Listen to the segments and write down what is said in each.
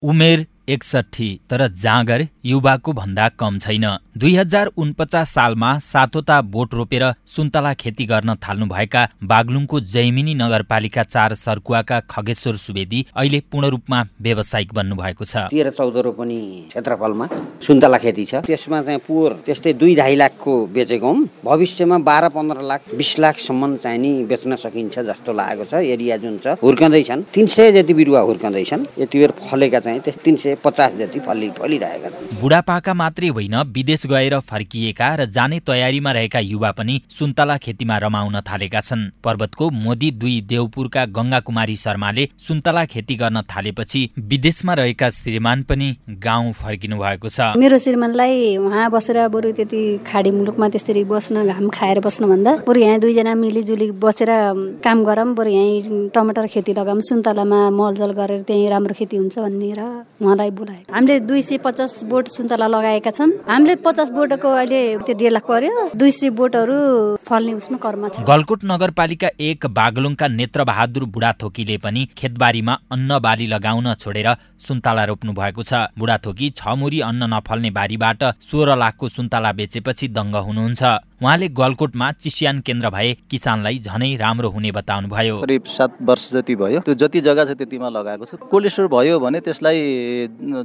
Umer एकसठी तर जाँगर युवाको भन्दा कम छैन। दुई हजार उनपचास सालमा सातोता बोट रोपेर सुन्तला खेती गर्न थाल्नुभएका बागलुङको जैमिनी नगरपालिका चार सर्कुवाका खगेश्वर सुवेदी अहिले पूर्ण रूपमा व्यावसायिक बन्नु भएको छ। तेह्र चौध रोपनी क्षेत्रफलमा सुन्तला खेती छ। त्यसमा चाहिँ पोहोर त्यस्तै दुई ढाई लाखको बेचेको भविष्यमा बाह्र पन्ध्र लाख बिस लाखसम्म चाहिँ नि बेच्न सकिन्छ जस्तो लागेको छ। एरिया जुन छ हुर्कँदैछन्। तिन सय जति बिरुवा हुर्कँदैछन् यति बेर फलेका चाहिँ तिन सय पचास जति फलि फलिरहेका छन्। बुढापाका मात्रै होइन विदेश गएर फर्किएका र जाने तयारीमा रहेका युवा पनि सुन्तला खेतीमा रमाउन थालेका छन्। पर्वतको मोदी दुई देवपुरका गङ्गा कुमारी शर्माले सुन्तला खेती गर्न थालेपछि विदेशमा रहेका श्रीमान पनि गाउँ फर्किनु भएको छ। मेरो श्रीमानलाई उहाँ बसेर बरु त्यति खाडी मुलुकमा त्यसरी बस्न घाम खाएर बस्नुभन्दा बरु यहाँ दुईजना मिलिजुली बसेर काम गरौँ बरु यहीँ टमाटर खेती लगाऊँ सुन्तलामा मलजल गरेर त्यहीँ राम्रो खेती हुन्छ भन्ने र उहाँलाई बोलायो। हामीले दुई सय पचास बोट सुन्तला लगाएका छौँ हामीले पचास बोटको अहिले त्यो लाख पर्यो। दुई सय बोटहरू फल्ने उसमा कर्म छ। गलकोट नगरपालिका एक बागलुङका नेत्रबहादुर बुढाथोकीले पनि खेतबारीमा अन्न बाली लगाउन छोडेर सुन्तला रोप्नु भएको छ। बुढाथोकी छ मुरी अन्न नफल्ने बारीबाट सोह्र लाखको सुन्तला बेचेपछि दङ्ग हुनुहुन्छ। उहाँले गलकोटमा चिसियान केन्द्र भए किसानलाई झनै राम्रो हुने बताउनुभयो। करिब सात वर्ष जति भयो त्यो जति जग्गा छ त्यतिमा लगाएको छु। कोल्ड स्टोर भयो भने त्यसलाई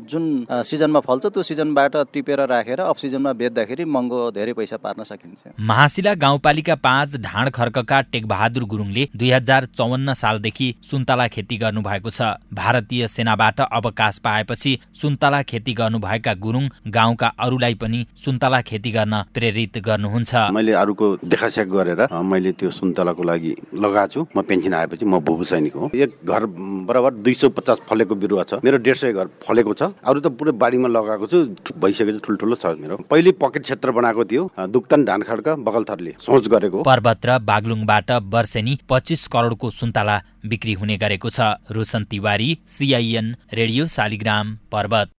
जुन सिजनमा फल्छ त्यो सिजनबाट टिपेर राखेर अफ सिजनमा बेच्दाखेरि महँगो धेरै पैसा पार्न सकिन्छ। महाशिला गाउँपालिका पाँच ढाँड खर्कका टेकबहादुर गुरुङले दुई हजार चौवन्न सालदेखि सुन्तला खेती गर्नुभएको छ। भारतीय सेनाबाट अवकाश पाएपछि सुन्तला खेती गर्नुभएका गुरुङ गाउँका अरूलाई पनि सुन्तला खेती गर्न प्रेरित गर्नुहुन्छ। मैले अरूको देखासेख गरेर मैले त्यो सुन्तलाको लागि लगाएको छु। म पेन्सन आएपछि म भूभू सैनिक हो। एक घर बराबर दुई सौ पचास फलेको बिरुवा छ। मेरो डेढ सय घर फलेको छ। अरू त पुरै बारीमा लगाएको छु। भइसकेको ठुल्ठुलो छ मेरो। पहिले पकेट क्षेत्र बनाएको थियो। दुक्तन धान खड्का बगलथरले सोच गरेको। पर्वत र बागलुङबाट वर्षेनी पच्चिस करोडको सुन्तला बिक्री हुने गरेको छ। Roshan Tiwari CIN radio Shaligram Parvat.